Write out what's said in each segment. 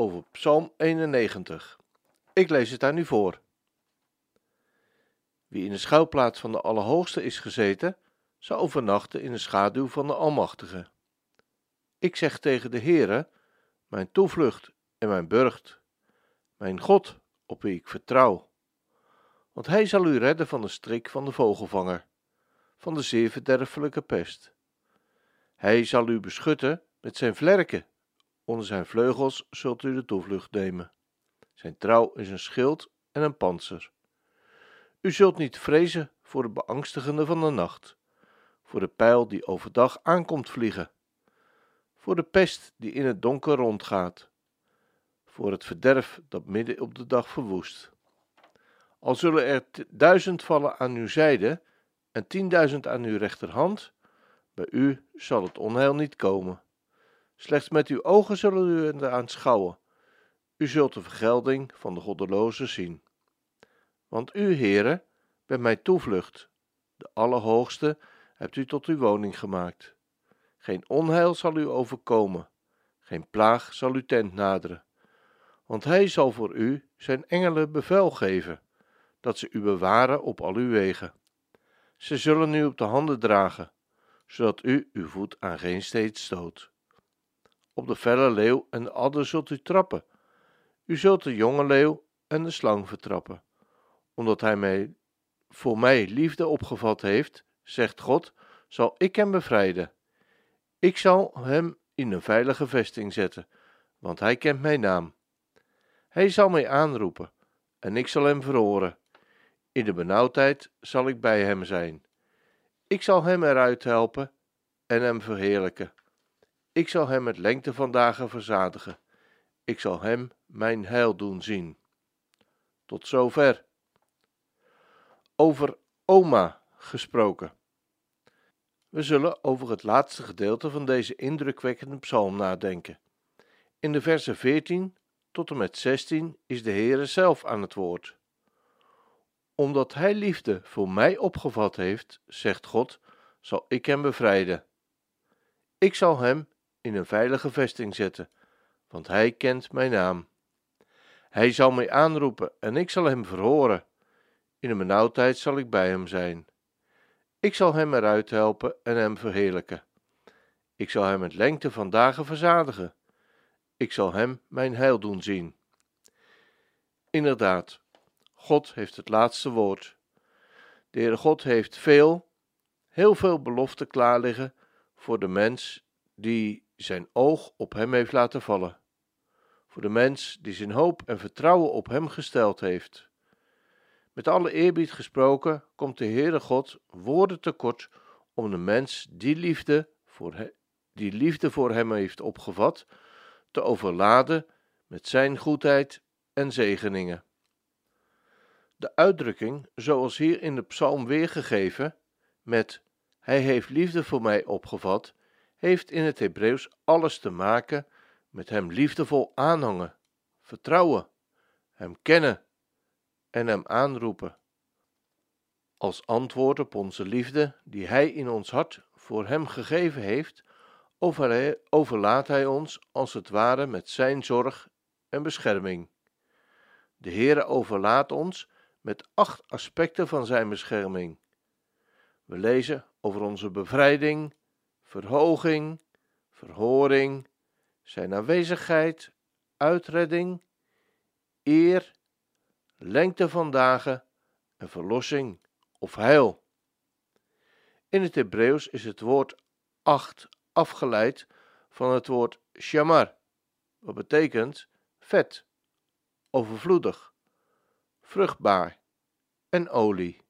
over Psalm 91. Ik lees het aan u voor. Wie in de schuilplaats van de Allerhoogste is gezeten, zal overnachten in de schaduw van de Almachtige. Ik zeg tegen de Heere, mijn toevlucht en mijn burcht, mijn God, op wie ik vertrouw. Want hij zal u redden van de strik van de vogelvanger, van de zeer verderfelijke pest. Hij zal u beschutten met zijn vlerken, onder zijn vleugels zult u de toevlucht nemen. Zijn trouw is een schild en een panzer. U zult niet vrezen voor het beangstigende van de nacht, voor de pijl die overdag aankomt vliegen, voor de pest die in het donker rondgaat, voor het verderf dat midden op de dag verwoest. Al zullen er duizend vallen aan uw zijde en tienduizend aan uw rechterhand, bij u zal het onheil niet komen. Slechts met uw ogen zullen u er aanschouwen. U zult de vergelding van de goddelozen zien. Want u, Heere, bent mijn toevlucht. De Allerhoogste hebt u tot uw woning gemaakt. Geen onheil zal u overkomen, geen plaag zal uw tent naderen. Want hij zal voor u zijn engelen bevel geven, dat ze u bewaren op al uw wegen. Ze zullen u op de handen dragen, zodat u uw voet aan geen steeds stoot. Op de felle leeuw en de adder zult u trappen. U zult de jonge leeuw en de slang vertrappen. Omdat hij mij, voor mij liefde opgevat heeft, zegt God, zal ik hem bevrijden. Ik zal hem in een veilige vesting zetten, want hij kent mijn naam. Hij zal mij aanroepen, en ik zal hem verhoren. In de benauwdheid zal ik bij hem zijn. Ik zal hem eruit helpen en hem verheerlijken. Ik zal hem met lengte van dagen verzadigen. Ik zal hem mijn heil doen zien. Tot zover. Over oma gesproken. We zullen over het laatste gedeelte van deze indrukwekkende psalm nadenken. In de versen 14 tot en met 16 is de Heere zelf aan het woord. Omdat Hij liefde voor mij opgevat heeft, zegt God, zal ik hem bevrijden. Ik zal hem in een veilige vesting zetten, want hij kent mijn naam. Hij zal mij aanroepen en ik zal hem verhoren. In een benauwdheid zal ik bij hem zijn. Ik zal hem eruit helpen en hem verheerlijken. Ik zal hem met lengte van dagen verzadigen. Ik zal hem mijn heil doen zien. Inderdaad, God heeft het laatste woord. De Heere God heeft veel, heel veel beloften klaar liggen voor de mens die zijn oog op hem heeft laten vallen. Voor de mens die zijn hoop en vertrouwen op hem gesteld heeft. Met alle eerbied gesproken komt de Heere God woorden tekort om de mens die liefde voor, die liefde voor hem heeft opgevat, te overladen met zijn goedheid en zegeningen. De uitdrukking, zoals hier in de psalm weergegeven, met Hij heeft liefde voor mij opgevat, heeft in het Hebreeuws alles te maken met Hem liefdevol aanhangen, vertrouwen, Hem kennen en Hem aanroepen. Als antwoord op onze liefde die Hij in ons hart voor Hem gegeven heeft, overlaat Hij ons als het ware met Zijn zorg en bescherming. De Heere overlaat ons met acht aspecten van Zijn bescherming. We lezen over onze bevrijding, verhoging, verhoring, zijn aanwezigheid, uitredding, eer, lengte van dagen en verlossing of heil. In het Hebreeuws is het woord acht afgeleid van het woord shamar, wat betekent vet, overvloedig, vruchtbaar en olie.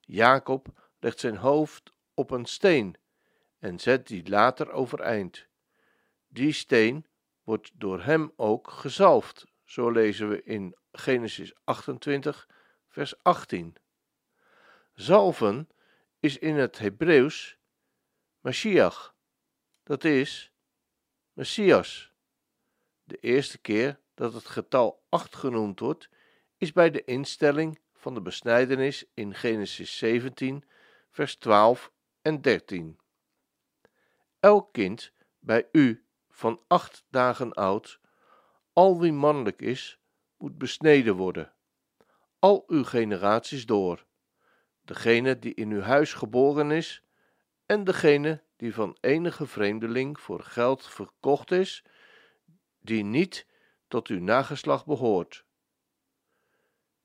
Jacob legt zijn hoofd op een steen en zet die later overeind. Die steen wordt door hem ook gezalfd. Zo lezen we in Genesis 28, vers 18. Zalven is in het Hebreeuws Mashiach, dat is Messias. De eerste keer dat het getal 8 genoemd wordt, is bij de instelling van de besnijdenis in Genesis 17, vers 12 en 13. Elk kind bij u van acht dagen oud, al wie mannelijk is, moet besneden worden, al uw generaties door, degene die in uw huis geboren is en degene die van enige vreemdeling voor geld verkocht is, die niet tot uw nageslacht behoort.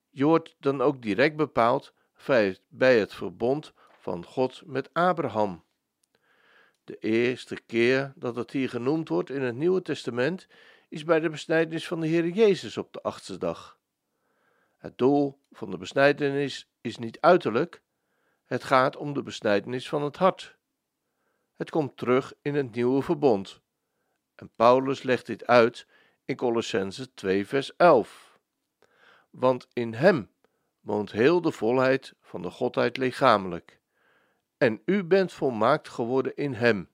Je wordt dan ook direct bepaald bij het verbond van God met Abraham. De eerste keer dat het hier genoemd wordt in het Nieuwe Testament is bij de besnijdenis van de Heer Jezus op de achtste dag. Het doel van de besnijdenis is niet uiterlijk, het gaat om de besnijdenis van het hart. Het komt terug in het nieuwe verbond. En Paulus legt dit uit in Colossense 2 vers 11. Want in hem woont heel de volheid van de Godheid lichamelijk. En u bent volmaakt geworden in hem,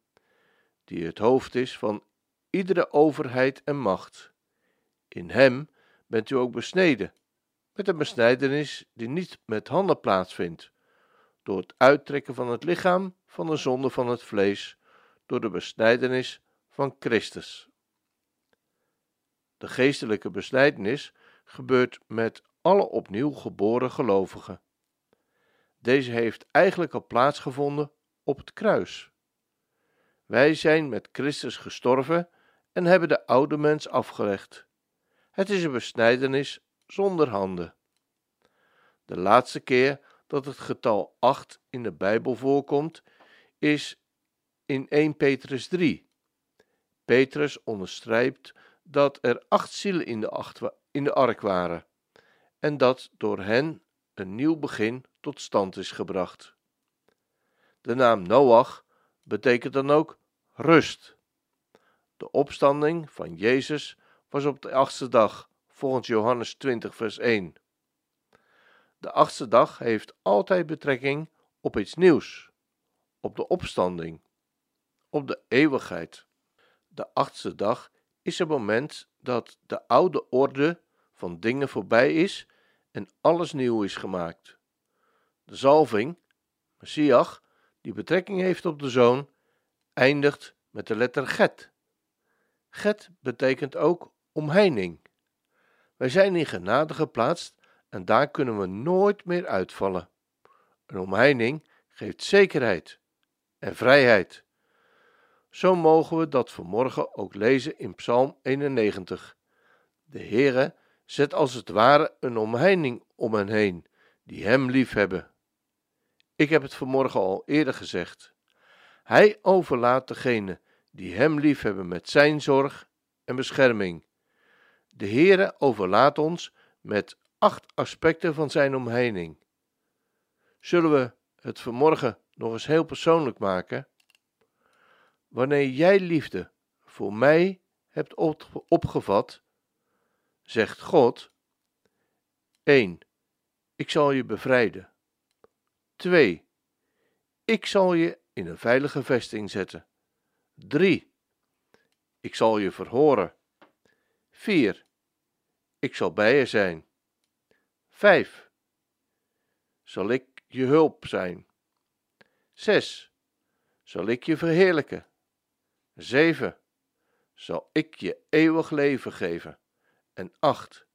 die het hoofd is van iedere overheid en macht. In hem bent u ook besneden, met een besnijdenis die niet met handen plaatsvindt, door het uittrekken van het lichaam van de zonde van het vlees, door de besnijdenis van Christus. De geestelijke besnijdenis gebeurt met alle opnieuw geboren gelovigen. Deze heeft eigenlijk al plaatsgevonden op het kruis. Wij zijn met Christus gestorven en hebben de oude mens afgelegd. Het is een besnijdenis zonder handen. De laatste keer dat het getal 8 in de Bijbel voorkomt, is in 1 Petrus 3. Petrus onderstrijpt dat er acht zielen in de, acht, in de ark waren en dat door hen een nieuw begin tot stand is gebracht. De naam Noach betekent dan ook rust. De opstanding van Jezus was op de achtste dag, volgens Johannes 20, vers 1. De achtste dag heeft altijd betrekking op iets nieuws, op de opstanding, op de eeuwigheid. De achtste dag is het moment dat de oude orde van dingen voorbij is en alles nieuw is gemaakt. De zalving, Messiach, die betrekking heeft op de zoon, eindigt met de letter Get. Get betekent ook omheining. Wij zijn in genade geplaatst en daar kunnen we nooit meer uitvallen. Een omheining geeft zekerheid en vrijheid. Zo mogen we dat vanmorgen ook lezen in Psalm 91. De Heere zet als het ware een omheining om hen heen, die hem liefhebben. Ik heb het vanmorgen al eerder gezegd. Hij overlaat degene die hem liefhebben met zijn zorg en bescherming. De Heere overlaat ons met acht aspecten van zijn omheining. Zullen we het vanmorgen nog eens heel persoonlijk maken? Wanneer jij liefde voor mij hebt opgevat, zegt God: 1. Ik zal je bevrijden. 2. Ik zal je in een veilige vesting zetten. 3. Ik zal je verhoren. 4. Ik zal bij je zijn. 5. Zal ik je hulp zijn. 6. Zal ik je verheerlijken. 7. Zal ik je eeuwig leven geven. En 8.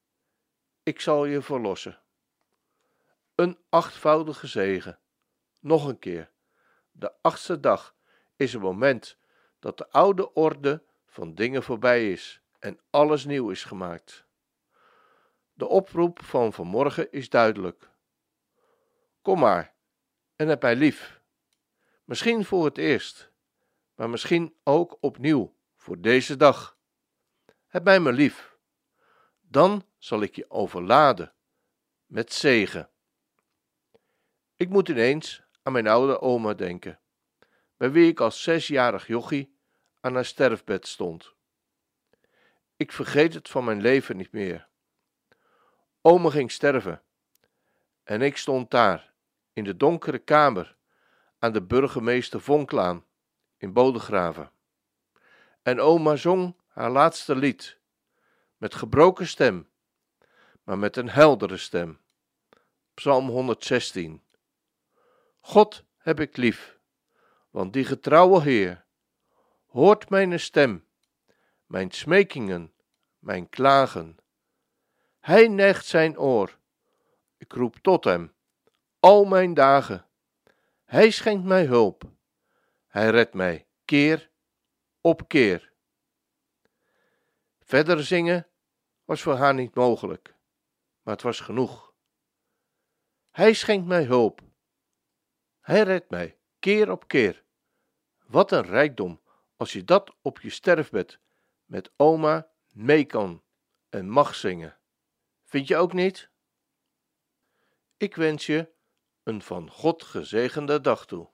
Ik zal je verlossen. Een achtvoudige zegen. Nog een keer. De achtste dag is het moment dat de oude orde van dingen voorbij is en alles nieuw is gemaakt. De oproep van vanmorgen is duidelijk. Kom maar en heb mij lief. Misschien voor het eerst, maar misschien ook opnieuw voor deze dag. Heb mij maar lief. Dan zal ik je overladen met zegen. Ik moet ineens aan mijn oude oma denken, bij wie ik als zesjarig jochie aan haar sterfbed stond. Ik vergeet het van mijn leven niet meer. Oma ging sterven. En ik stond daar, in de donkere kamer, aan de burgemeester Vonklaan, in Bodegraven. En oma zong haar laatste lied, met gebroken stem, maar met een heldere stem. Psalm 116. God heb ik lief, want die getrouwe Heer hoort mijn stem, mijn smekingen, mijn klagen. Hij neigt zijn oor, ik roep tot hem, al mijn dagen. Hij schenkt mij hulp, hij redt mij keer op keer. Verder zingen was voor haar niet mogelijk, maar het was genoeg. Hij schenkt mij hulp. Hij redt mij keer op keer. Wat een rijkdom als je dat op je sterfbed met oma mee kan en mag zingen. Vind je ook niet? Ik wens je een van God gezegende dag toe.